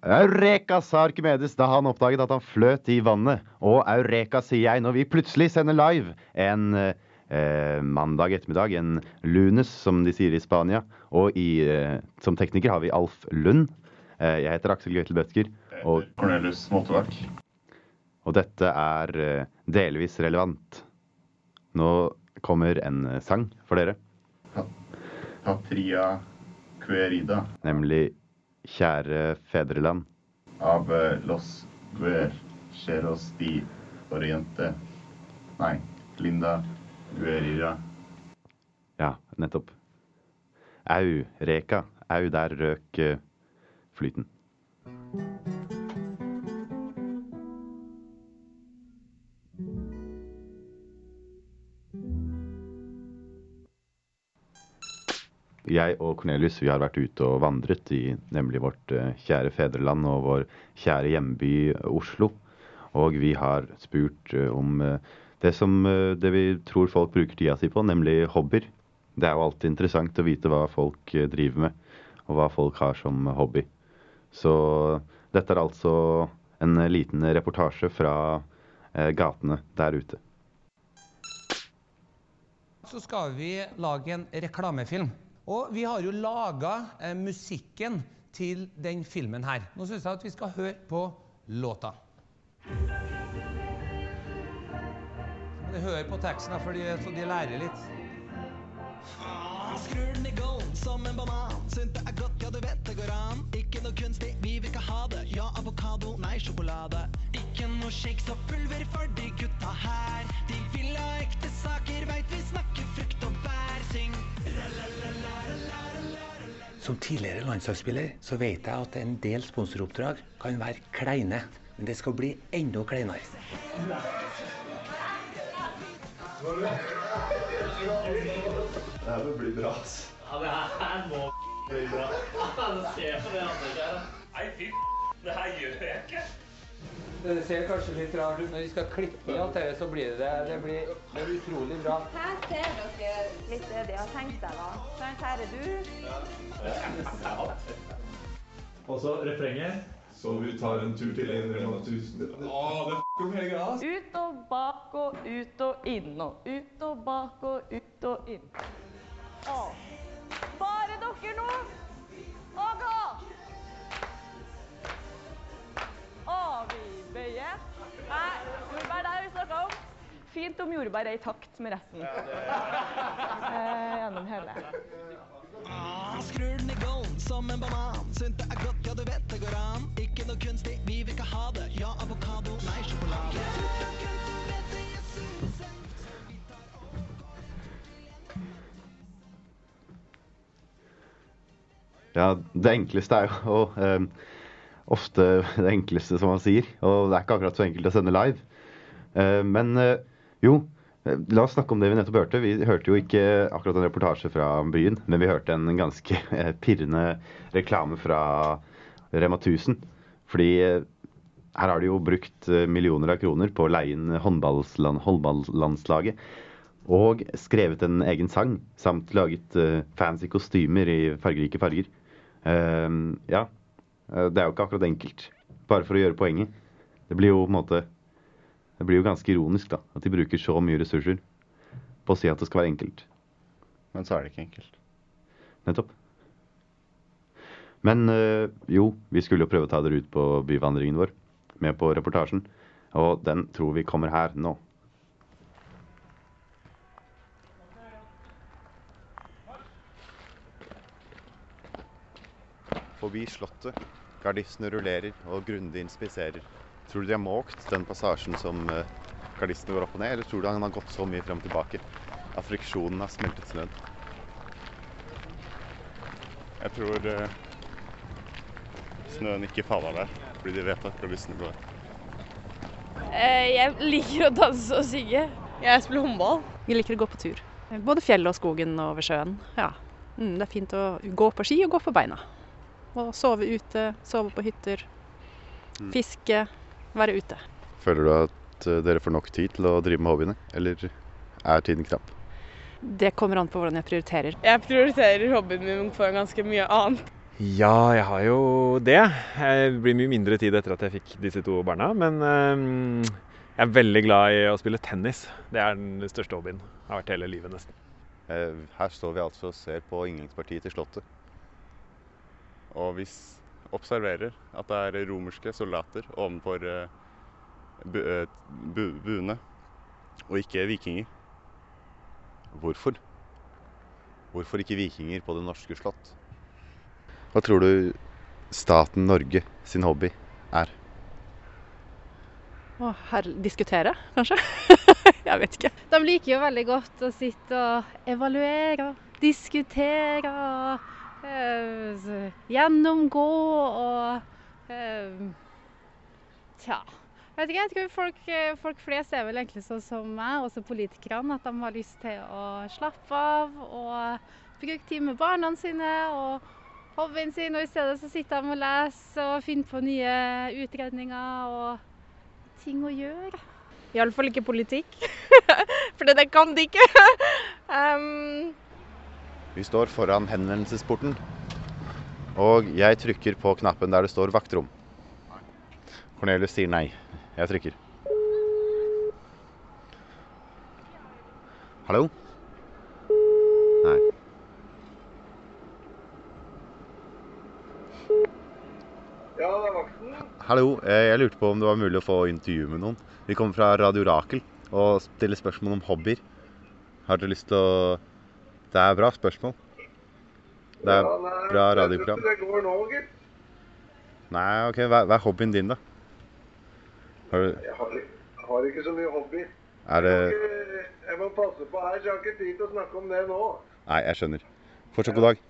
Eureka, sa Arkimedes da han oppdaget at han fløt i vannet. Og eureka, sier jeg når vi plutselig sender live en eh, mandag ettermiddag. En lunes, som de sier i Spania. Og i, eh, som tekniker har vi Alf Lund. Eh, jeg heter Aksel Gøtel Bødker. Og, Cornelius Molteverk. og dette er eh, delvis relevant. Nå kommer en eh, sang for dere, Patria Querida nemlig Kjære fedreland. av los guer cheros di Oriente. Nei, Linda Guerira. Ja, nettopp. Au, reka. Au, der røk eh, flyten. Jeg og Cornelius vi har vært ute og vandret i nemlig vårt eh, kjære fedreland og vår kjære hjemby Oslo. Og vi har spurt eh, om eh, det som eh, det vi tror folk bruker tida si på, nemlig hobbyer. Det er jo alltid interessant å vite hva folk eh, driver med, og hva folk har som hobby. Så dette er altså en eh, liten reportasje fra eh, gatene der ute. så skal vi lage en reklamefilm. Og vi har jo laga eh, musikken til den filmen her. Nå syns jeg at vi skal høre på låta. Så må høre på teksten, for de, så de lærer litt. Skrur den i golden som en banan. Synt det er godt, ja du vet det går an. Ikke noe kunstig, vi vil ikke ha det. Ja, avokado, nei, sjokolade. Ikke noe shakes og pulver for de gutta her. De vil ha ekte saker, veit vi snakker frukt og bær. Syng Som tidligere landslagsspiller så vet jeg at en del sponsoroppdrag kan være kleine. Men det skal bli enda kleinere. Det ser kanskje litt rart ut når vi skal klippe i alt dette, så blir det, det blir, det blir utrolig bra. Her ser dere litt det de har tenkt seg, da. Sant, her er du. Og så refrenget. Så vi tar en tur til en Rema 1000. Å, det f***er om hele greia. Ut og bak og ut og inn og ut og bak og ut og inn. Å. Bare dere nå! Å, Og vi Nei, jordbær det har vi snakka om. Fint om jordbær er i takt med resten. Eh, gjennom hele. Ah, Skrur den i golden som en banan. Synt det er godt, ja du vet det går an. Ikke noe kunstig, vi vil ikke ha det. Ja, avokado, nei, sjokolade. Ja, det enkleste er jo å eh, ofte det enkleste som man sier. Og det er ikke akkurat så enkelt å sende live. Eh, men eh, jo, eh, la oss snakke om det vi nettopp hørte. Vi hørte jo ikke akkurat en reportasje fra byen, men vi hørte en ganske pirrende reklame fra Rema 1000. Fordi her har de jo brukt millioner av kroner på å leie inn håndballandslaget. Og skrevet en egen sang, samt laget fancy kostymer i fargerike farger. Ja, det er jo ikke akkurat enkelt, bare for å gjøre poenget. Det blir jo på en måte Det blir jo ganske ironisk, da, at de bruker så mye ressurser på å si at det skal være enkelt. Men så er det ikke enkelt. Nettopp. Men eh, jo, vi skulle jo prøve å ta dere ut på byvandringen vår, med på reportasjen. Og den tror vi kommer her nå. Forbi Slottet. Gardistene rullerer og grundig inspiserer. Tror du de har måkt den passasjen som eh, gardistene går opp og ned, eller tror du han har gått så mye frem og tilbake at friksjonen har smeltet snøen? Jeg tror uh, snøen ikke faller der, fordi de vet at gardistene går. Eh, Jeg liker å danse og synge. Jeg spiller håndball. Jeg liker å gå på tur. Både fjellet og skogen og over sjøen. Ja. Mm, det er fint å gå på ski og gå på beina. Og sove ute, sove på hytter. Fiske, være ute. Føler du at eh, dere får nok tid til å drive med hobbyene, eller er tiden knapp? Det kommer an på hvordan jeg prioriterer. Jeg prioriterer hobbyen min foran ganske mye annet. Ja, jeg har jo det. Det blir mye mindre tid etter at jeg fikk disse to barna. Men øhm, jeg er veldig glad i å spille tennis. Det er den største hobbyen. Har vært hele livet, nesten. Eh, Her står vi altså og ser på yndlingspartiet til Slottet. Og vi observerer at det er romerske soldater ovenfor eh, eh, bu buene, og ikke vikinger. Hvorfor? Hvorfor ikke vikinger på det norske slott? Hva tror du staten Norge sin hobby er? Å, her diskutere, kanskje? jeg vet ikke. De liker jo veldig godt å sitte og evaluere, diskutere, eh, s- gjennomgå og eh, Tja. Jeg vet ikke, jeg tror folk, eh, folk flest er vel egentlig sånn som meg, også politikerne, at de har lyst til å slappe av og bruke tid med barna sine og hobbyen sin, og i stedet så sitter de og leser og finner på nye utredninger og ting å gjøre. Iallfall ikke politikk. For det kan de ikke. um, Vi står foran henvendelsesporten, og jeg trykker på knappen der det står vaktrom. Cornelius sier nei. Jeg trykker. Hallo? Nei. Ja, det er vakten. Hallo, eh, jeg lurte på om det var mulig å få intervju med noen. Vi kommer fra Radio Rakel og stiller spørsmål om hobbyer. Har dere lyst til å Det er bra spørsmål. Det er Ja, nei, bra jeg tror radioprogram. ikke Det går nå, gitt. Nei, ok, hva, hva er hobbyen din, da? Har du, Jeg har, jeg har ikke så mye hobby. er det Jeg, jeg må passe på her, så jeg har ikke tid til å snakke om det nå. Nei, jeg skjønner. Fortsatt god dag.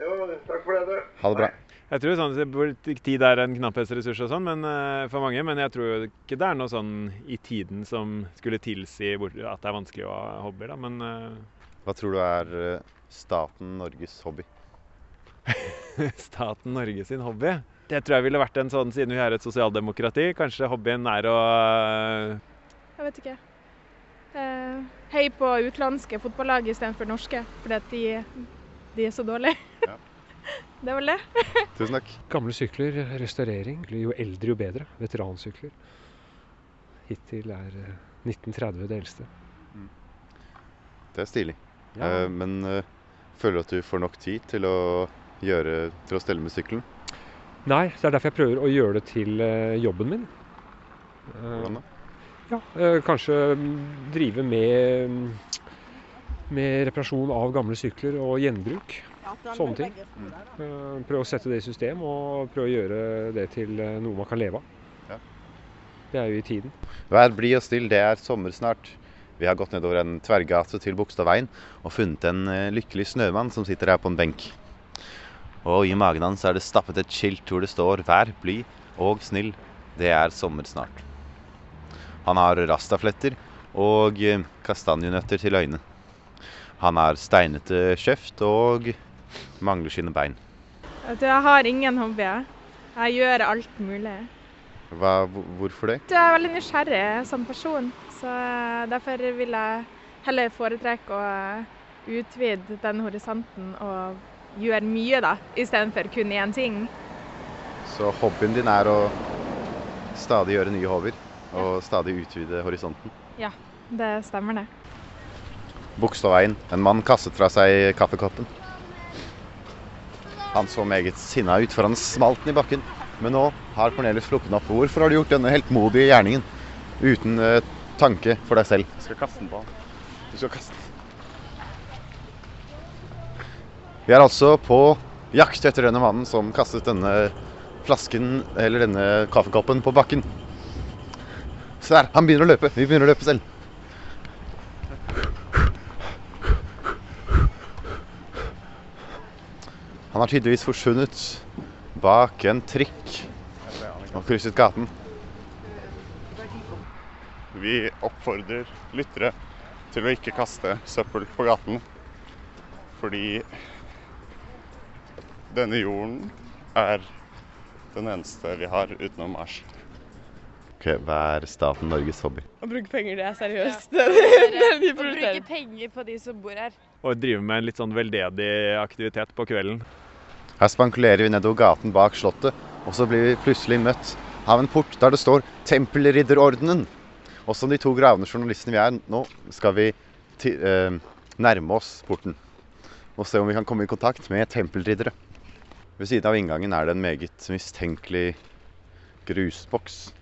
Jo, takk for det, du. Ha det bra. Jeg tror sånn, at tid er en knapphetsressurs og sånn, men, eh, for mange, men jeg tror jo ikke det er noe sånn i tiden som skulle tilsi at det er vanskelig å ha hobbyer. Da. Men eh, Hva tror du er eh, staten Norges hobby? staten Norge sin hobby Det tror jeg ville vært en sånn, siden vi er et sosialdemokrati, kanskje hobbyen er å eh, jeg vet ikke. Uh, hei på utenlandske fotballag istedenfor norske, fordi at de, de er så dårlige. det er vel det. Tusen takk. Gamle sykler, restaurering. Jo eldre, jo bedre. Veteransykler. Hittil er eh, 1930 det eldste. Det er stilig. Ja. Eh, men eh, føler du at du får nok tid til å, gjøre, til å stelle med sykkelen? Nei, så det er derfor jeg prøver å gjøre det til eh, jobben min. Eh, Hvordan da? Ja, eh, kanskje mm, drive med, mm, med reparasjon av gamle sykler og gjenbruk. Sånne ting. Eh, Prøve å sette det i system og prøve å gjøre det til noe man kan leve av. Det er jo i tiden. Vær blid og still, det er sommer snart. Vi har gått nedover en tverrgate til Bogstadveien og funnet en eh, lykkelig snømann som sitter her på en benk. Og i magen hans er det stappet et skilt hvor det står 'Vær blid og snill, det er sommer snart'. Han har rastafletter og eh, kastanjenøtter til øyne. Han har steinete kjeft og mangler sine bein. Jeg har ingen hobbyer. Jeg gjør alt mulig. Hva, hvorfor det? Du er veldig nysgjerrig som person, så derfor vil jeg heller foretrekke å utvide den horisonten og gjøre mye, da, istedenfor kun én ting. Så hobbyen din er å stadig gjøre nye hobbyer og stadig utvide horisonten. Ja, det stemmer det. Bogstadveien. En mann kastet fra seg kaffekoppen. Han så meget sinna ut, for han smalt den i bakken. Men nå har Cornelius sluppet den opp. Hvorfor har du gjort denne heltmodige gjerningen uten uh, tanke for deg selv? Jeg skal kaste den på han. Du skal kaste den. Vi er altså på jakt etter denne mannen som kastet denne flasken, eller denne kaffekoppen, på bakken. Se der, han begynner å løpe. Vi begynner å løpe selv. Han har tydeligvis forsvunnet bak en trikk og krysset gaten. Vi oppfordrer lyttere til å ikke kaste søppel på gaten. Fordi denne jorden er den eneste vi har utenom Mars. Ok, Hva er staten Norges hobby? Å bruke penger, det er seriøst. Ja. Det er det vi bruke penger på de som bor her. Og drive med en litt sånn veldedig aktivitet på kvelden. Her spankulerer vi nedover gaten bak slottet, og så blir vi plutselig møtt av en port der det står 'Tempelridderordenen'. Og som de to gravende journalistene vi er nå, skal vi ti, eh, nærme oss porten og se om vi kan komme i kontakt med tempelriddere. Ved siden av inngangen er det en meget mistenkelig grusboks.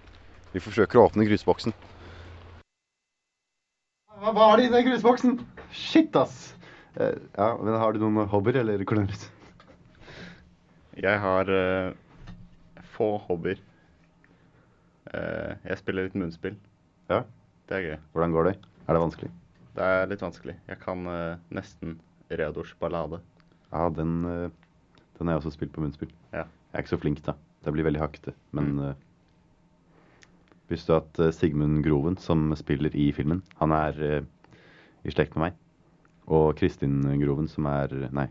Vi forsøker å åpne grusboksen. Hva var det i den grusboksen? Shit, ass! Eh, ja, men Har du noen hobbyer, eller Cornelius? Jeg har uh, få hobbyer. Uh, jeg spiller litt munnspill. Ja. Det er gøy. Hvordan går det? Er det vanskelig? Det er litt vanskelig. Jeg kan uh, nesten Reodors ballade. Ja, den, den har jeg også spilt på munnspill. Ja. Jeg er ikke så flink, da. Det blir veldig hakkete. Men eh, visste du at Sigmund Groven, som spiller i filmen, han er uh, i slekt med meg? Og Kristin Groven, som er Nei,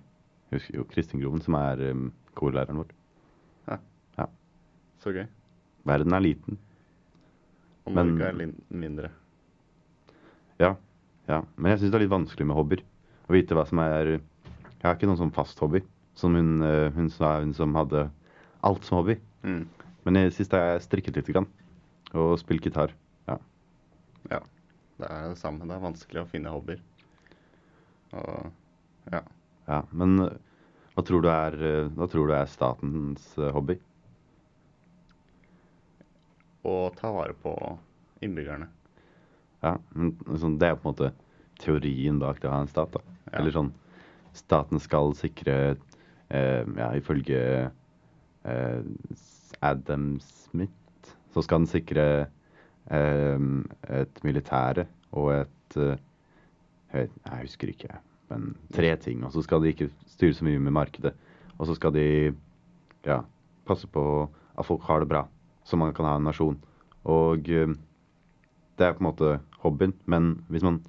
jeg husker jo Kristin Groven, som er eh, korlæreren vår. Ja. Ja. Så gøy. Verden er liten. Og Men- er mindre. Ja. ja. Men jeg syns det er litt vanskelig med hobbyer. Å vite hva som er Jeg har ikke noen sånn fast hobby. Som hun, eh, hun sa, hun som hadde alt som hobby. Mm. Men i sist har jeg strikket litt grann. Og spilt gitar. Ja. Ja. Det er det samme. Det er vanskelig å finne hobbyer. Og ja. ja. Men eh, hva tror du er, eh, tror du er statens eh, hobby? Å ta vare på innbyggerne. Ja, men sånn, Det er på en måte teorien bak det å ha en stat. da. Ja. Eller sånn Staten skal sikre eh, Ja, ifølge eh, Adam Smith så skal den sikre eh, et militære og et eh, jeg, jeg husker ikke, men tre ting. Og så skal de ikke styre så mye med markedet. Og så skal de ja, passe på at folk har det bra, så man kan ha en nasjon. Og eh, det er på en måte hobbyen, men hvis man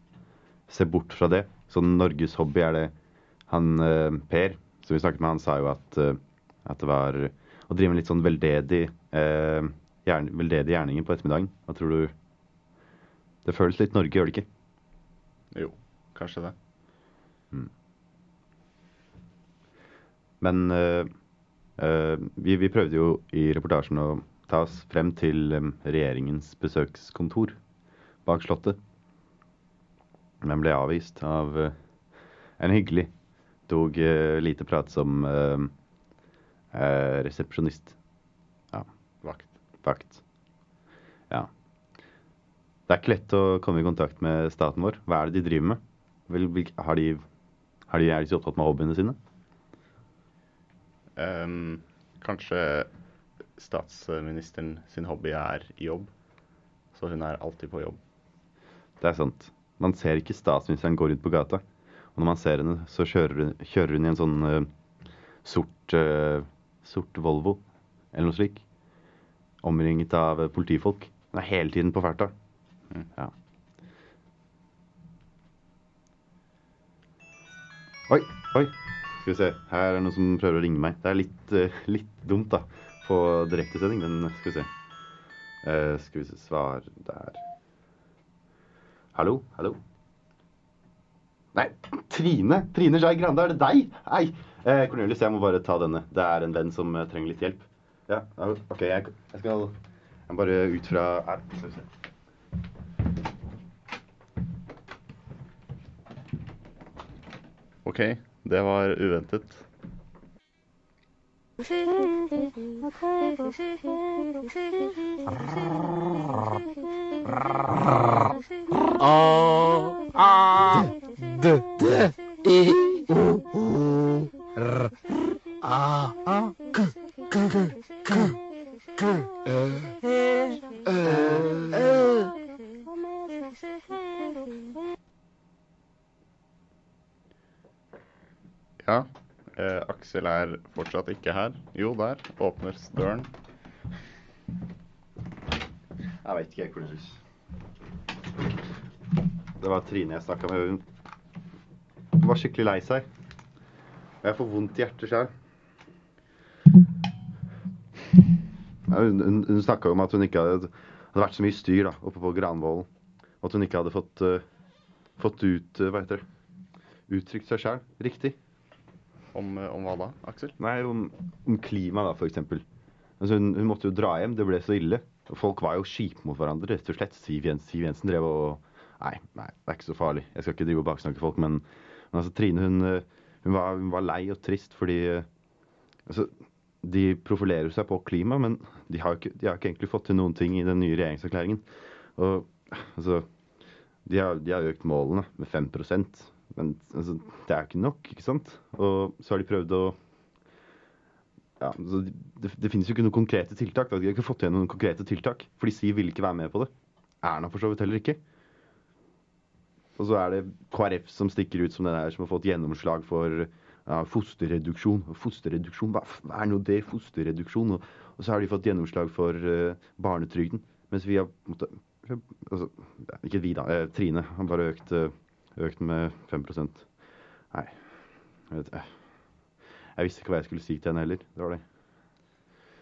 ser bort fra det, så Norges hobby er det han eh, Per, som vi snakket med, han sa jo at, eh, at det var å drive med litt sånn veldedig, eh, veldedige gjerninger på ettermiddagen. Hva tror du? Det føles litt Norge, gjør det ikke? Jo, kanskje det. Men eh, eh, vi, vi prøvde jo i reportasjen å ta oss frem til eh, regjeringens besøkskontor bak Slottet. Men ble avvist av en hyggelig, dog lite pratsom resepsjonist. Ja. Vakt. Vakt. Ja. Det er ikke lett å komme i kontakt med staten vår. Hva er det de driver med? Har de, har de, er de så opptatt med hobbyene sine? Ehm, kanskje statsministeren sin hobby er jobb. Så hun er alltid på jobb. Det er sant. Man ser ikke statsministeren gå rundt på gata. Og når man ser henne, så kjører hun, kjører hun i en sånn uh, sort, uh, sort Volvo, eller noe slik. Omringet av eh, politifolk. Hun er hele tiden på farta. Ja. Oi, oi. Skal vi se. Her er det noen som prøver å ringe meg. Det er litt, eh, litt dumt, da, på direktesending, men skal vi se. Uh, skal vi se Svar der. Hallo? Hallo? Nei, Trine! Trine Skei Grande, er det deg? Hei! Eh, Cornelius, jeg må bare ta denne. Det er en venn som eh, trenger litt hjelp. Ja, OK, jeg, jeg skal jeg bare ut fra Her, skal vi se. OK, det var uventet. A D D E O O A A K K K K Aksel er fortsatt ikke her. Jo, der åpner døren. Jeg veit ikke, Cornelius. Det var Trine jeg snakka med. Hun var skikkelig lei seg. Og jeg får vondt i hjertet sjøl. Hun hun, hun snakka om at hun ikke hadde, hadde vært så mye styr da, oppe på Granvollen. Og at hun ikke hadde fått, uh, fått ut uh, Hva heter det? Uttrykt seg sjøl riktig. Om, eh, om hva da, Aksel? Nei, om, om klima, da, eksempel. Altså, hun, hun måtte jo dra hjem, det ble så ille. Folk var jo kjipe mot hverandre, rett og slett. Siv Jensen, Siv Jensen drev og Nei, nei, det er ikke så farlig. Jeg skal ikke drive og baksnakke folk, men, men altså, Trine hun, eh, hun, var, hun var lei og trist fordi eh, altså, De profilerer seg på klima, men de har ikke, de har ikke egentlig fått til noen ting i den nye regjeringserklæringen. Og altså De har, de har økt målene med 5 men altså, det er ikke nok, ikke sant? Og så har de prøvd å ja, det, det finnes jo ikke noen konkrete tiltak. Da. De har ikke fått igjen noen konkrete tiltak, fordi Siv ville ikke være med på det. Erna for så vidt heller ikke. Og så er det KrF som stikker ut som den der som har fått gjennomslag for ja, fosterreduksjon. Fosterreduksjon, hva, hva er nå det? Fosterreduksjon? Og, og, så har de fått gjennomslag for uh, barnetrygden. Mens vi har måtte, altså, Ikke vi, da. Eh, Trine har bare økt, uh, økt med 5 Nei, jeg vet ikke. Jeg visste ikke hva jeg skulle si til henne heller. Det var det.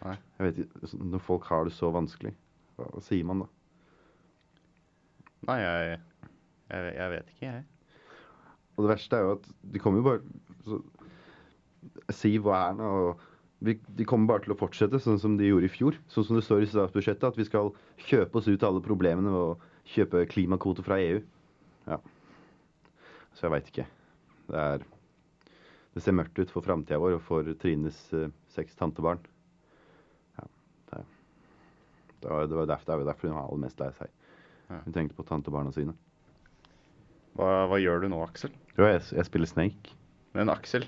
Nei. Jeg vet ikke, altså, Når folk har det så vanskelig, hva, hva sier man da? Nei, jeg, jeg, jeg vet ikke, jeg. Og det verste er jo at de kommer jo bare så, Siv og Erna og vi, De kommer bare til å fortsette sånn som de gjorde i fjor. Sånn som det står i statsbudsjettet, at vi skal kjøpe oss ut alle problemene ved å kjøpe klimakvoter fra EU. Ja. Så jeg veit ikke. Det er Det ser mørkt ut for framtida vår og for Trines uh, seks tantebarn. Ja, det, det, var, det var derfor, det var derfor hun var aller mest lei seg. Hun tenkte på tantebarna sine. Hva, hva gjør du nå, Aksel? Jo, jeg, jeg spiller Snake. Men Aksel,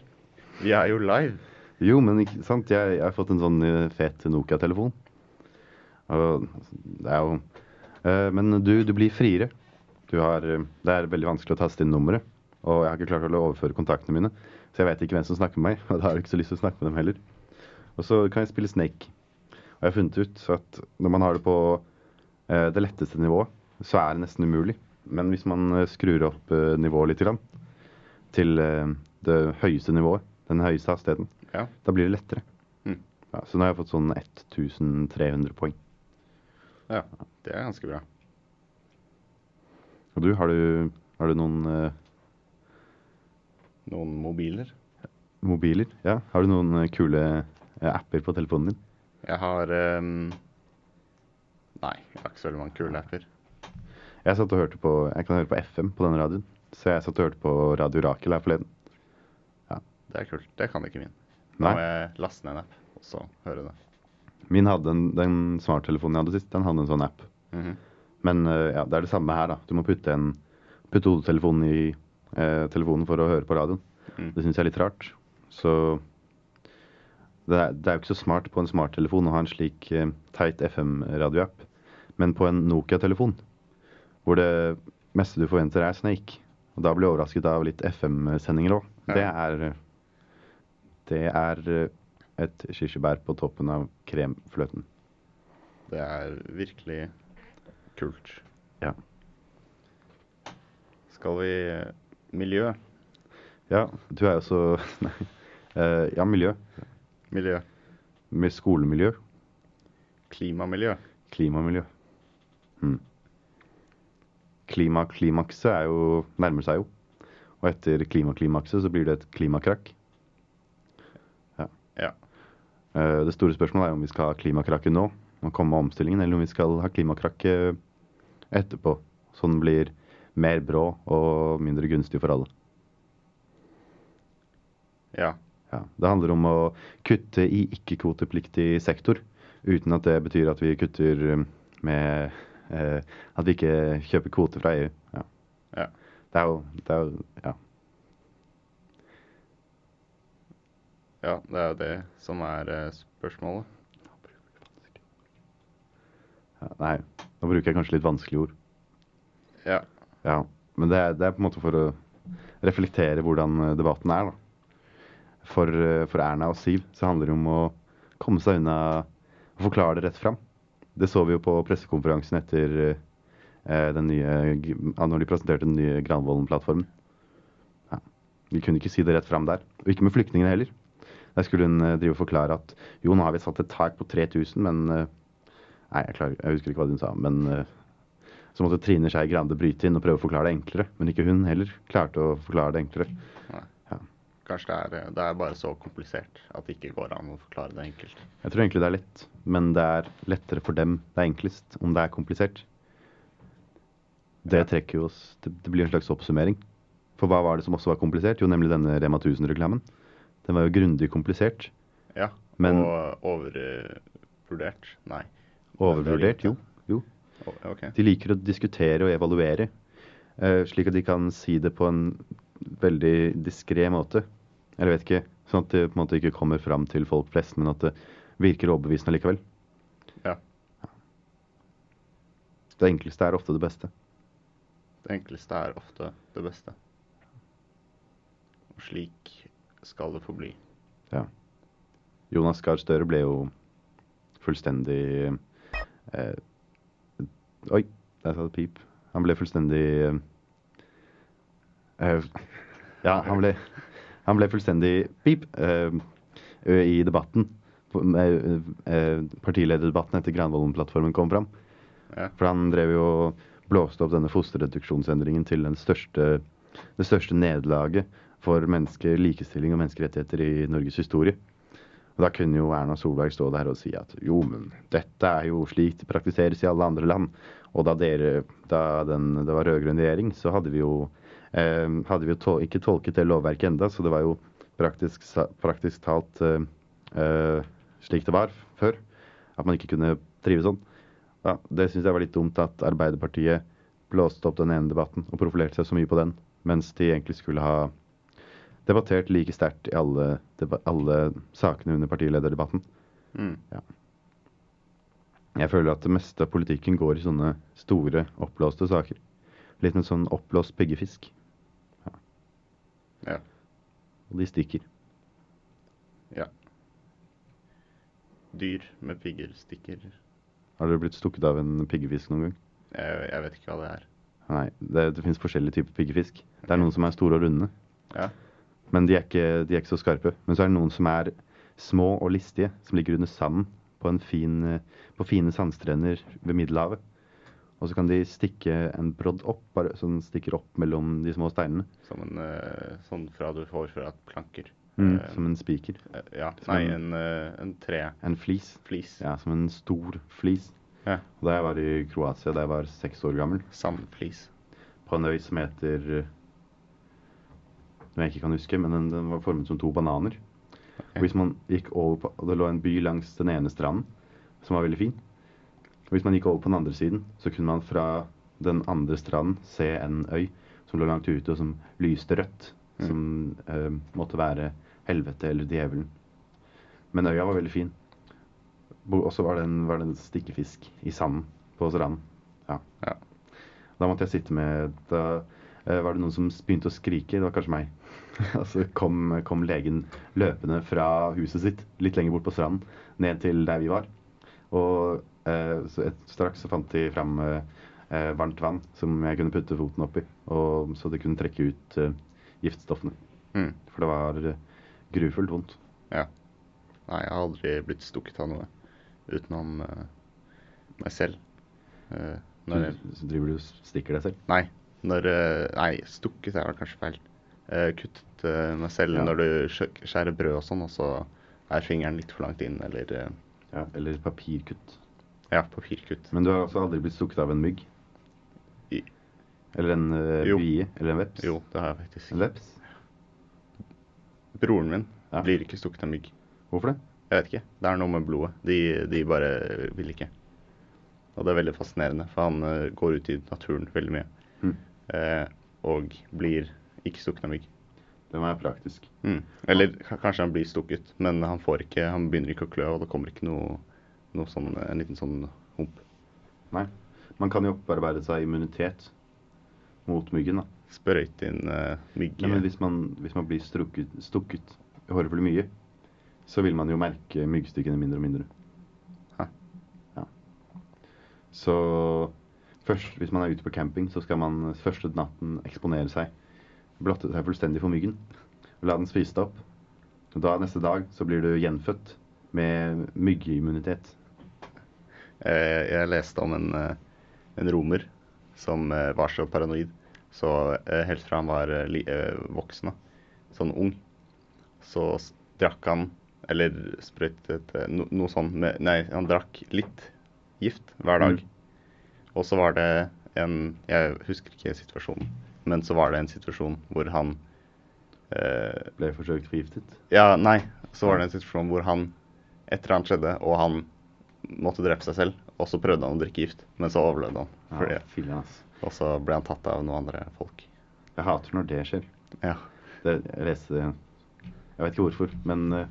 vi er jo live. Jo, men ikke sant. Jeg, jeg har fått en sånn uh, fet Nokia-telefon. Og det er jo uh, Men du, du blir friere. Du har Det er veldig vanskelig å taste inn nummeret. Og jeg har ikke klart å overføre kontaktene mine. Så jeg vet ikke hvem som snakker med meg. Og da har jeg ikke så lyst til å snakke med dem heller. Og så kan jeg spille Snake. Og jeg har funnet ut at når man har det på det letteste nivået, så er det nesten umulig. Men hvis man skrur opp nivået litt grann, til det høyeste nivået, den høyeste hastigheten, ja. da blir det lettere. Mm. Ja, så nå har jeg fått sånn 1300 poeng. Ja, det er ganske bra. Og du, har du, har du noen uh, Noen mobiler? Mobiler, ja. Har du noen uh, kule uh, apper på telefonen din? Jeg har um... Nei, jeg har ikke så veldig mange kule apper. Jeg satt og hørte på Jeg kan høre på FM på denne radioen. Så jeg satt og hørte på Radio Rakel her forleden. Ja. Det er kult. Det kan ikke min. Da må jeg laste ned en app, og så høre det. Min hadde en, Den smarttelefonen jeg hadde sist, den hadde en sånn app. Mm -hmm. Men uh, ja, det er det samme her, da. Du må putte, en, putte hodetelefonen i telefonen for å høre på radioen. Mm. Det syns jeg er litt rart. Så det er, det er jo ikke så smart på en smarttelefon å ha en slik uh, teit FM-radioapp. Men på en Nokia-telefon, hvor det meste du forventer er Snake, og da blir jeg overrasket av litt FM-sendinger òg, Ja. det er Det er et kirsebær på toppen av kremfløten. Det er virkelig kult. Ja. Skal vi Miljø. Ja, du er jo så Nei. Eh, ja, miljø. Miljø. Med skolemiljø. Klimamiljø. Klimamiljø. Hmm. Klimaklimakset er jo nærmer seg jo. Og etter klimaklimakset så blir det et klimakrakk. Ja. Ja. Eh, Det store spørsmålet er om vi skal ha klimakrakket nå, og komme med omstillingen, eller om vi skal ha klimakrakket etterpå. Så den blir mer brå og mindre gunstig for alle. Ja. Ja, Det handler om å kutte i ikke-kvotepliktig sektor, uten at det betyr at vi kutter eh, med eh, At vi ikke kjøper kvoter fra EU. Ja. Ja. Det er jo, det er jo Ja. Ja, det er jo det som er eh, spørsmålet. Ja, nei, nå bruker jeg kanskje litt vanskelige ord. Ja. Ja, Men det er, det er på en måte for å reflektere hvordan eh, debatten er, da. For, eh, for Erna og Siv så handler det om å komme seg unna og forklare det rett fram. Det så vi jo på pressekonferansen etter eh, den nye, når de presenterte den nye Granvolden-plattformen. Ja. Vi kunne ikke si det rett fram der. Og ikke med flyktningene heller. Der skulle hun eh, drive og forklare at jo, nå har vi satt et tak på 3000, men Nei, jeg, klarer, jeg husker ikke hva hun sa, men så måtte Trine Skei Grande bryte inn og prøve å forklare det enklere. Men ikke hun heller klarte å forklare det enklere. Nei. Ja. Kanskje det er, det er bare så komplisert at det ikke går an å forklare det enkelt. Jeg tror egentlig det er lett, men det er lettere for dem det er enklest om det er komplisert. Det trekker jo oss Det, det blir en slags oppsummering. For hva var det som også var komplisert? Jo, nemlig denne Rema 1000-reklamen. Den var jo grundig komplisert. Ja, Men- og overvurdert? Nei. Overvurdert? Jo. Jo. O- ok. De liker å diskutere og evaluere, eh, slik at de kan si det på en veldig diskré måte. Eller vet ikke, sånn at det på en måte ikke kommer fram til folk flest, men at det virker overbevisende likevel. Ja. Det enkleste er ofte det beste. Det enkleste er ofte det beste. Og slik skal det forbli. Ja. Jonas Gahr Støre ble jo fullstendig eh, Oi, der sa det pip. Han ble fullstendig uh, Ja, han ble, han ble fullstendig pip uh, i debatten. med, uh, Partilederdebatten etter Granavolden-plattformen kom fram. Ja. For han drev jo blåste opp denne fosterreduksjonsendringen til den største, det største nederlaget for mennesker, likestilling og menneskerettigheter i Norges historie. Og Da kunne jo Erna Solberg stå der og si at jo, men dette er jo slik det praktiseres i alle andre land. Og da, dere, da den, det var rød-grønn regjering, så hadde vi jo, eh, hadde vi jo tol ikke tolket det lovverket enda, så det var jo praktisk, praktisk talt eh, eh, slik det var før. At man ikke kunne drive sånn. Ja, det syns jeg var litt dumt at Arbeiderpartiet blåste opp den ene debatten og profilerte seg så mye på den, mens de egentlig skulle ha debattert like sterkt i alle, alle sakene under partilederdebatten. Mm. Ja. Jeg føler at det meste av politikken går i sånne store, oppblåste saker. Litt med sånn oppblåst piggefisk. Ja. Ja. Og de stikker. Ja. Dyr med pigger stikker. Har dere blitt stukket av en piggefisk noen gang? Jeg, jeg vet ikke hva det er. Nei, det, det finnes forskjellige typer piggefisk. Det er noen som er store og runde. Ja. Men de er, ikke, de er ikke så skarpe. Men så er det noen som er små og listige, som ligger under sanden på, en fin, eh, på fine sandstrender ved Middelhavet. Og så kan de stikke en brodd opp, bare, så den stikker opp mellom de små steinene. Som en eh, sånn fra du får fra et planker. Mm, Eh, som en spiker. Ja. Som Nei, en- en, en tre. En flis. Flis. Ja, som en stor flis. Ja. Og da jeg var i Kroatia da jeg var seks år gammel Sandflis. På en øy som heter Som jeg ikke kan huske, men den, den var formet som to bananer. Og hvis man gikk over på og Det lå en by langs den ene stranden som var veldig fin. Og hvis man gikk over på den andre siden, så kunne man fra den andre stranden se en øy som lå langt ute, og som lyste rødt. Som eh, måtte være helvete eller djevelen. Men øya var veldig fin. Og så var det en, var det en stikkefisk i sanden på stranden. Ja. ja. Da måtte jeg sitte med Da eh, var det noen som begynte å skrike. Det var kanskje meg. Så kom, kom legen løpende fra huset sitt, litt lenger bort på stranden, ned til der vi var. Og eh, så et, straks så fant de fram eh, eh, varmt vann som jeg kunne putte foten oppi, og, så det kunne trekke ut eh, giftstoffene. Mm. For det var eh, grufullt vondt. Ja. Nei, jeg har aldri blitt stukket av noe utenom eh, meg selv. Eh, når jeg, Så driver du og stikker deg selv? nei, når, eh, nei, stukket er kanskje feil. Eh, kuttet eh, meg selv Ja. når du skjærer brød og sånn, og så er fingeren litt for langt inn, eller eh, Ja, eller papirkutt. Ja, papirkutt. Men du har også aldri blitt stukket av en mygg? I- Eller en uh, bie? Eller en veps? Jo, det har jeg faktisk. En veps? Broren min Ja. blir ikke stukket av mygg. Hvorfor det? Jeg vet ikke. Det er noe med blodet. De, de bare vil ikke. Og det er veldig fascinerende, for han uh, går ut i naturen veldig mye. Mm. Uh, og blir ikke stukket av mygg. Det må være praktisk. Mm. Eller kanskje han blir stukket, men han får ikke, han begynner ikke å klø, og det kommer ikke noe, noe sånn, en liten sånn hump. Nei. Man kan jo opparbeide seg immunitet mot myggen, da. Sprøyte inn uh, mygg... Nei, men hvis man, hvis man blir strukket, stukket horribelt mye, så vil man jo merke myggstykkene mindre og mindre. Hæ? Ja. Så først, hvis man er ute på camping, så skal man første natten eksponere seg. Blotte seg fullstendig for myggen. La den spise deg opp. Og da neste dag så blir du gjenfødt med myggeimmunitet. Jeg, jeg leste om en, eh, en romer som eh, var så paranoid. Så eh, helt fra han var eh, eh, voksen, sånn ung, så drakk han Eller sprøytet eh, no, noe sånn med Nei, han drakk litt gift hver dag. Og så var det en Jeg husker ikke situasjonen, men så var det en situasjon hvor han eh, Ble forsøkt forgiftet? Ja, nei. Så var det en situasjon hvor han Et eller annet skjedde, og han måtte drepe seg selv. Og så prøvde han å drikke gift, men så overlevde han. Ja, Fordi, ass. og så ble han tatt av noen andre folk. Jeg hater når det skjer. Ja. Det, jeg leste det Jeg vet ikke hvorfor, men eh,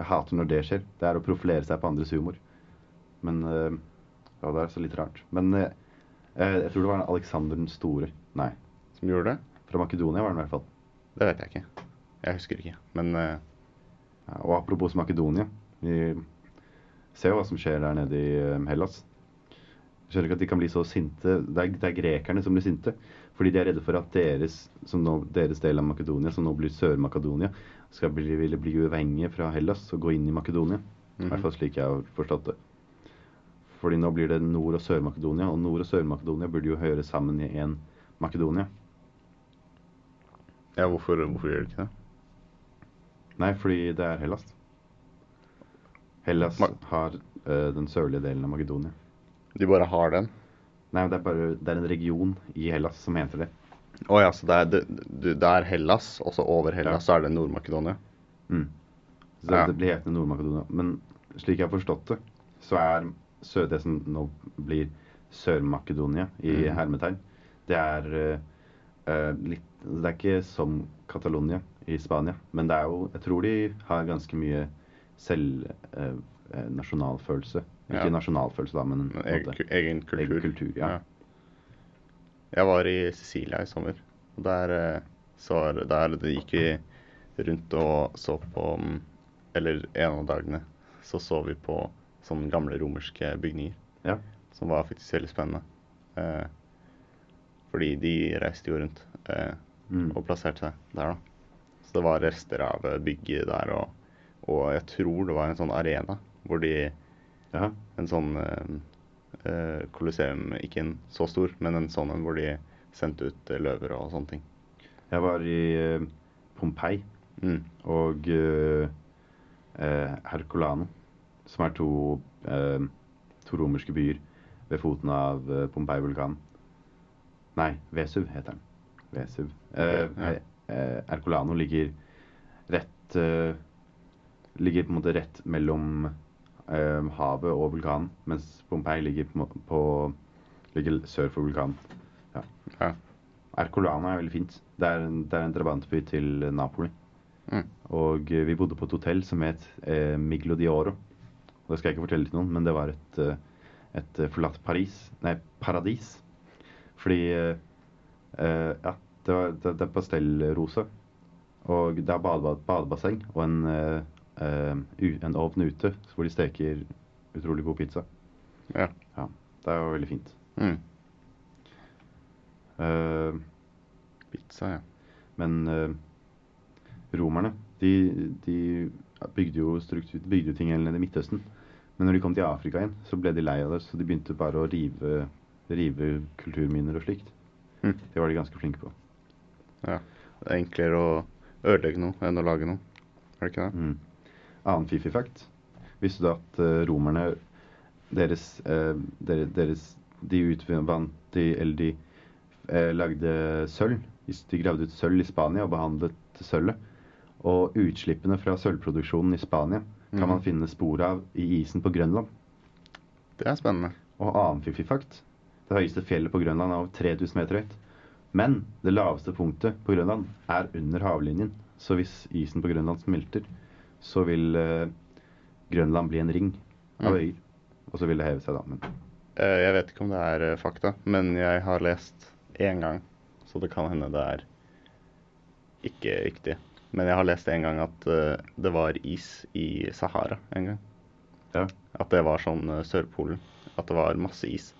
jeg hater når det skjer. Det er å profilere seg på andres humor. Men eh, Ja, det er så litt rart. Men eh, jeg tror det var Alexander den store. Nei. Som gjorde det? Fra Makedonia var den i hvert fall. Det vet jeg ikke. Jeg husker ikke. Men eh, og apropos Makedonia. Vi ser jo hva som skjer der nede i eh, Hellas. Jeg skjønner ikke at de kan bli så sinte. Det er, det er grekerne som blir sinte. Fordi de er redde for at deres, nå, deres del av Makedonia, som nå blir Sør-Makedonia, skal bli, ville bli uavhengige fra Hellas og gå inn i Makedonia. I hvert fall slik jeg har forstått det. Fordi nå blir det Nord- og Sør-Makedonia, og Nord- og Sør-Makedonia burde jo høre sammen i én Makedonia. Ja, hvorfor, hvorfor gjør det ikke det? Nei, fordi det er Hellas. Hellas har eh, den sørlige delen av Makedonia. De bare har den? Nei, det er bare det er en region i Hellas som heter det. Å ja, så det er, det, det er Hellas, og så over Hellas Ja. så er det Nord-Makedonia? Mm. Så Ja. det blir hetende Nord-Makedonia. Men slik jeg har forstått det, så er sø det som nå blir Sør-Makedonia i mm. hermetegn, det er eh, litt Det er ikke som Catalonia i Spania, men det er jo Jeg tror de har ganske mye selv eh, eh, nasjonalfølelse. Ikke Ja. nasjonalfølelse, da, men en egen, egen kultur. Egen kultur, ja. Jeg var i Sicilia i sommer. og Der, eh, så, der det gikk vi rundt og så på mm, Eller en av dagene så så vi på sånne gamle romerske bygninger. Ja. Som var faktisk veldig spennende. Eh, fordi de reiste jo rundt eh, Mm. og plasserte seg der, da. Så det var rester av eh, bygget der, og, og jeg tror det var en sånn arena hvor de En sånn eh, kolosseum, ikke en så stor, men en sånn en hvor de sendte ut eh, løver og sånne ting. Jeg var i eh, Pompeii Mm. og eh, eh, Herculano, som er to, eh, to romerske byer ved foten av eh, Pompeii-vulkanen. Nei, Vesuv heter den. Vesuv. Eh, okay, ja. Ercolano ligger rett eh, Ligger på en måte rett mellom eh, havet og vulkanen, mens Pompeii ligger på, på ligger sør for vulkanen. Ja. Ercolano er veldig fint. Det er det er en drabantby til Napoli. Mm. Og eh, vi bodde på et hotell som het eh, Miglo di Oro. Og det skal jeg ikke fortelle til noen, men det var et, eh, et eh, forlatt Paris Nei, paradis. Fordi eh, eh, Ja, det, var, det, det er pastellrosa. Og det er bade, badebasseng og en, uh, en ovn ute hvor de steker utrolig god pizza. Ja. ja det er jo veldig fint. Mm. Uh, Pizza, ja. Men romerne, de, de bygde jo, bygde jo ting nede i Midtøsten. Men når de kom til Afrika igjen, så ble de lei av det, så de begynte bare å rive, rive kulturminner og slikt. Mm. Det var de ganske flinke på. ja. Det er enklere å ødelegge noe enn å lage noe. Er det ikke det? Mm. Annen fifi-fact. Visste du at uh, romerne deres, uh, deres, deres De utvant de, Eller de uh, lagde sølv. De gravde ut sølv i Spania og behandlet sølvet. Og utslippene fra sølvproduksjonen i Spania kan Mhm. man finne spor av i isen på Grønland. Det er spennende. Og annen fiffig fakt. Det høyeste fjellet på Grønland er over 3000 meter høyt. Men det laveste punktet på Grønland er under havlinjen. Så hvis isen på Grønland smelter, så vil eh, Grønland bli en ring av Mm. øyer. Og så vil det heve seg, da. Men Eh, Jeg vet ikke om det er eh, fakta, men jeg har lest én gang, så det kan hende det er ikke riktig. Men jeg har lest en gang at eh, det var is i Sahara en gang. Ja. At det var sånn eh, Sørpolen. At det var masse is.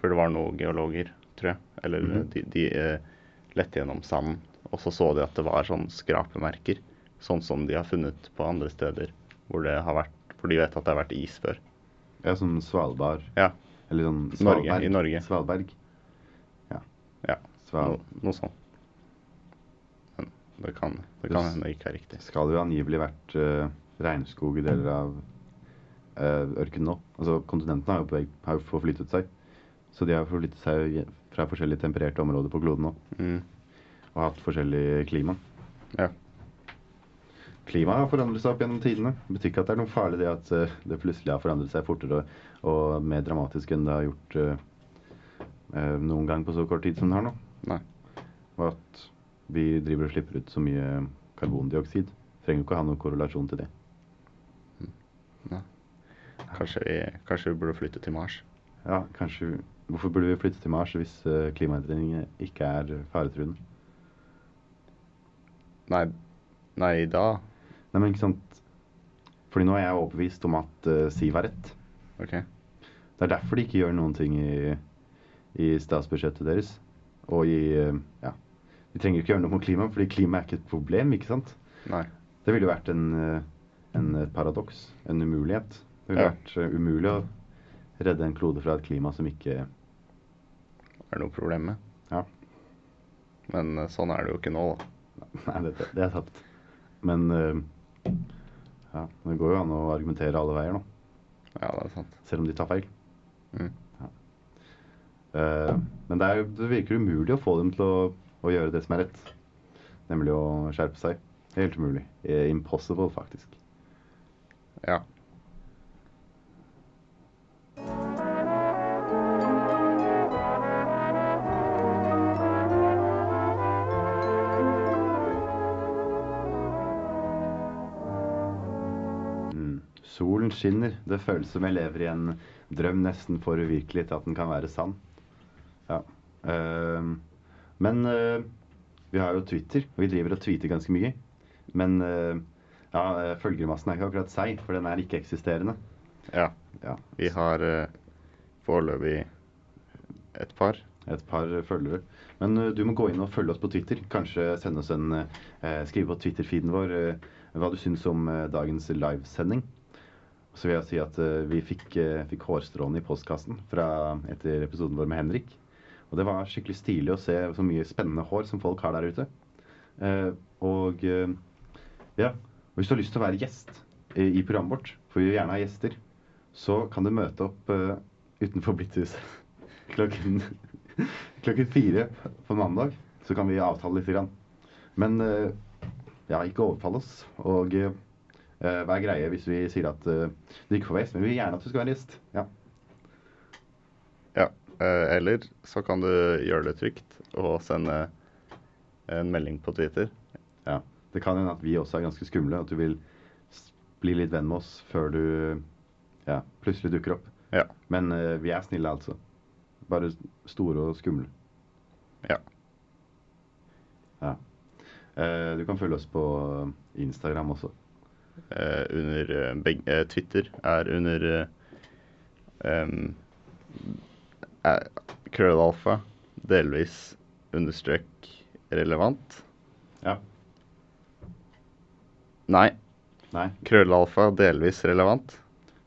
For det var noen geologer, tror jeg. Eller mm -hmm. de, de eh, lette gjennom sanden, og så så de at det var sånn skrapemerker. Sånn som de har funnet på andre steder hvor det har vært For de vet at det har vært is før. ja, som Svalbard. Ja. Eller sånn Norge, i Norge. Svalberg. Ja. Ja, Sval. no, noe sånt. Men det kan, det kan hende det ikke er riktig. Skal jo angivelig vært uh, regnskog i deler av uh, ørkenen nå. Altså kontinentene har jo, har jo forflyttet seg. Så de har forflyttet seg fra forskjellige tempererte områder på kloden nå. Mm. Og hatt forskjellig klima. Ja. Klimaet har forandret seg opp gjennom tidene. Det betyr ikke at det er noe farlig det at uh, det plutselig har forandret seg fortere og mer dramatisk enn det har gjort uh, noen gang på så kort tid som det har nå. Nei. Og at vi driver og slipper ut så mye karbondioksid. Trenger ikke å ha noen korrelasjon til det. Nei. Kanskje vi, kanskje vi burde flytte til Mars. Ja, kanskje Hvorfor burde vi flytte til Mars hvis uh, klimaendringene ikke er faretruende? Nei, nei da Nei, men ikke sant Fordi nå er jeg overbevist om at uh, Siv har rett. Ok. Det er derfor de ikke gjør noen ting i, i statsbudsjettet deres. Og i uh, Ja. De trenger ikke gjøre noe med klima, fordi klima er ikke et problem, ikke sant? Nei. Det ville jo vært en, en paradoks. En umulighet. Det ville Ja. vært umulig å redde en klode fra et klima som ikke Er noe problem med? Ja. Men eh, sånn er det jo ikke nå, da. Nei, det, det er tapt. Men uh, ja, det går jo an å argumentere alle veier nå. Ja, det er sant. Selv om de tar feil. Mm. Ja. Uh, men det, er, det virker umulig å få dem til å, å gjøre det som er rett. Nemlig å skjerpe seg. Helt umulig. Impossible, faktisk. Ja. Solen skinner. Det føles som jeg lever i en drøm nesten for uvirkelig til at den kan være sann. Ja. Uh, men uh, vi har jo Twitter, og vi driver og tweeter ganske mye. Men uh, ja, følgermassen er ikke akkurat seig, for den er ikke-eksisterende. Ja. Ja. Vi har eh, foreløpig et par. Et par følgere. Men eh, du må gå inn og følge oss på Twitter. Kanskje sende oss en eh, Skrive på Twitter-feeden vår eh, hva du syns om eh, dagens livesending. Så vil jeg si at uh, vi fikk, uh, fikk hårstråene i postkassen fra, etter episoden vår med Henrik. Og det var skikkelig stilig å se så mye spennende hår som folk har der ute. Uh, og ja, hvis du har lyst til å være gjest i, programmet vårt, for vi vil gjerne ha gjester, så kan du møte opp utenfor Blitzhuset klokken, klokken fire på mandag. Så kan vi avtale litt. Grann. Men ja, ikke overfall oss. Og eh, er greie hvis vi sier at eh, du ikke får vest, men vi vil gjerne at du skal være gjest. Ja. Ja. eh, eller så kan du gjøre det trygt og sende en melding på Twitter. Ja. Det kan hende at vi også er ganske skumle, at du vil bli litt venn med oss før du ja, plutselig dukker opp. Ja. Men uh, vi er snille, altså. Bare store og skumle. Ja. Ja. Uh, du kan følge oss på Instagram også. Eh, under eh, beg- eh, Twitter er under eh, krøllalfa, delvis understrek relevant. Ja. Nei. Nei. Krøllalfa, delvis relevant.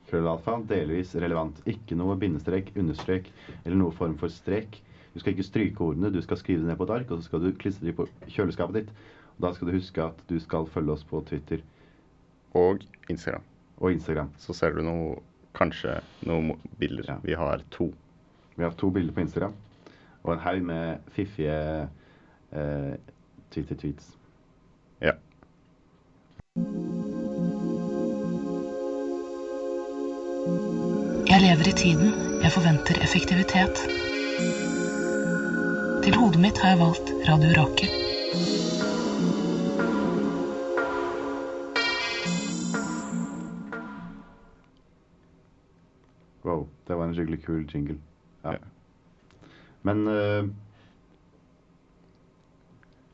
Krøllalfa, delvis relevant. Ikke noe bindestrek, understrek eller noe form for strek. Du skal ikke stryke ordene, du skal skrive det ned på et ark, og så skal du klistre dem på kjøleskapet ditt. Og da skal du huske at du skal følge oss på Twitter. Og Instagram. Og Instagram. Så ser du noe, kanskje noen bilder. bilder. Vi har to. Vi har to bilder på Instagram. Og en haug med fiffige eh, Twitter-tweets. Ja. Jeg lever i tiden. Jeg forventer effektivitet. Til hodet mitt har jeg valgt Radio Rakel. Skikkelig kul jingle. Ja. Men uh,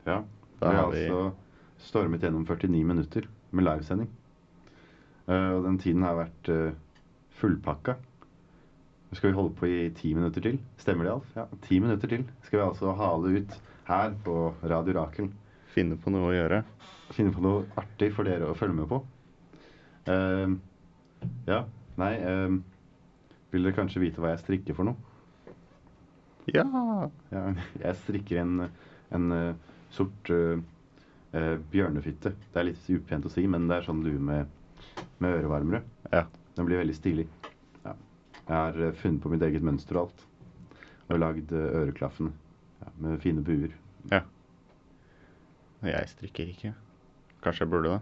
Ja. Da vi har altså stormet gjennom 49 minutter med livesending. Uh, og den tiden har vært uh, fullpakka. Nå skal vi holde på i ti minutter til. Stemmer det, Alf? Ja, ti minutter til skal vi altså hale ut her på Radio Rakel. Finne på noe å gjøre. Finne på noe artig for dere å følge med på. Uh, ja, nei eh, Vil dere kanskje vite hva jeg strikker for noe? Ja. ja jeg strikker en, en eh, sort uh, uh, bjørnefitte. Det er litt upent å si, men det er sånn lue med, med ørevarmere. Ja. Den blir veldig stilig. Ja. Jeg har funnet på mitt eget mønster og alt. Og lagd øreklaffene ja, med fine buer. Ja. Jeg strikker ikke. Kanskje jeg burde det.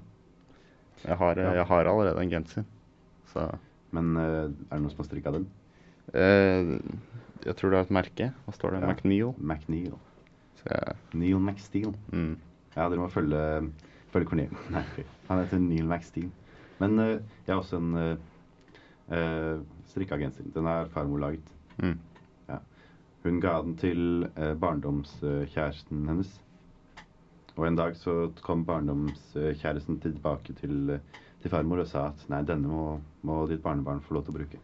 Jeg har, jeg har allerede en genser. Så Men eh, er det noen som har strikka den? eh, Jeg tror det er et merke. Hva står det? Ja. McNeil. McNeil. Så jeg, Neil McSteel. mm. Ja, dere må følge, følge Cornel. Nei, han heter Neil McSteel. Men uh, jeg har også en uh, strikka genser. Den er farmor laget. Mm. Ja. Hun ga den til barndomskjæresten hennes. Og en dag så kom barndomskjæresten tilbake til, eh, til farmor og sa at nei, denne må, må ditt barnebarn få lov til å bruke.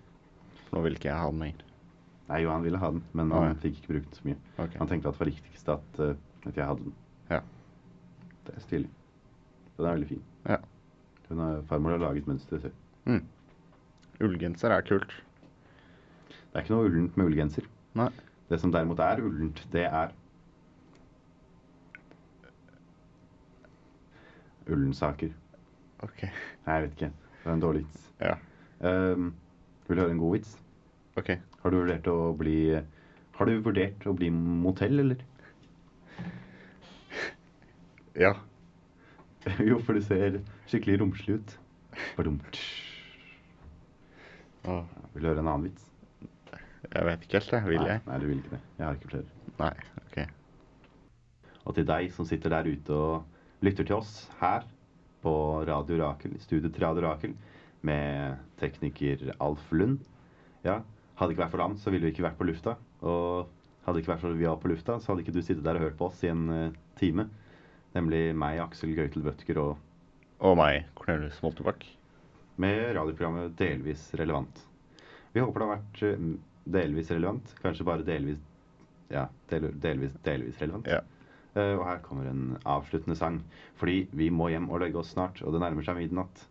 Nå vil ikke jeg ha den mer. Nei, jo, han ville ha den, men han han ja. fikk ikke brukt den så mye. Okay. Han tenkte at det var riktigst at, eh, at jeg hadde den. Ja. Det er stilig. Den er veldig fin. Ja. Hun har, farmor har laget mønster selv. Mm. Ullgenser er kult. Det er ikke noe ullent med ullgenser. Nei. Det som derimot er ullent, det er Ullensaker. Ok. Nei, jeg vet ikke. Det er en dårlig vits. Ja. Um, vil du høre en god vits? Ok. Har du vurdert å bli Har du vurdert å bli motell, eller? Ja. jo, for du ser skikkelig romslig ut. Badumt. Åh, Vil du høre en annen vits? jeg vet ikke helt, jeg. Vil nei, jeg? Nei, du vil ikke det. Jeg har ikke flere. Nei. Ok. Og til deg som sitter der ute og lytter til oss her på Radio Rakel, studiet til Radio Rakel, med tekniker Alf Lund. Ja, hadde det ikke vært for ham, så ville vi ikke vært på lufta. Og hadde det ikke vært for vi var på lufta, så hadde ikke du sittet der og hørt på oss i en uh, time. Nemlig meg, Aksel Gøytel Bøtker, og Og meg, Cornelius Moltebakk. med radioprogrammet Delvis relevant. Vi håper det har vært uh, delvis relevant, kanskje bare delvis Ja, del, delvis, delvis relevant. Ja. Eh, og her kommer en avsluttende sang, fordi vi må hjem og legge oss snart, og det nærmer seg midnatt.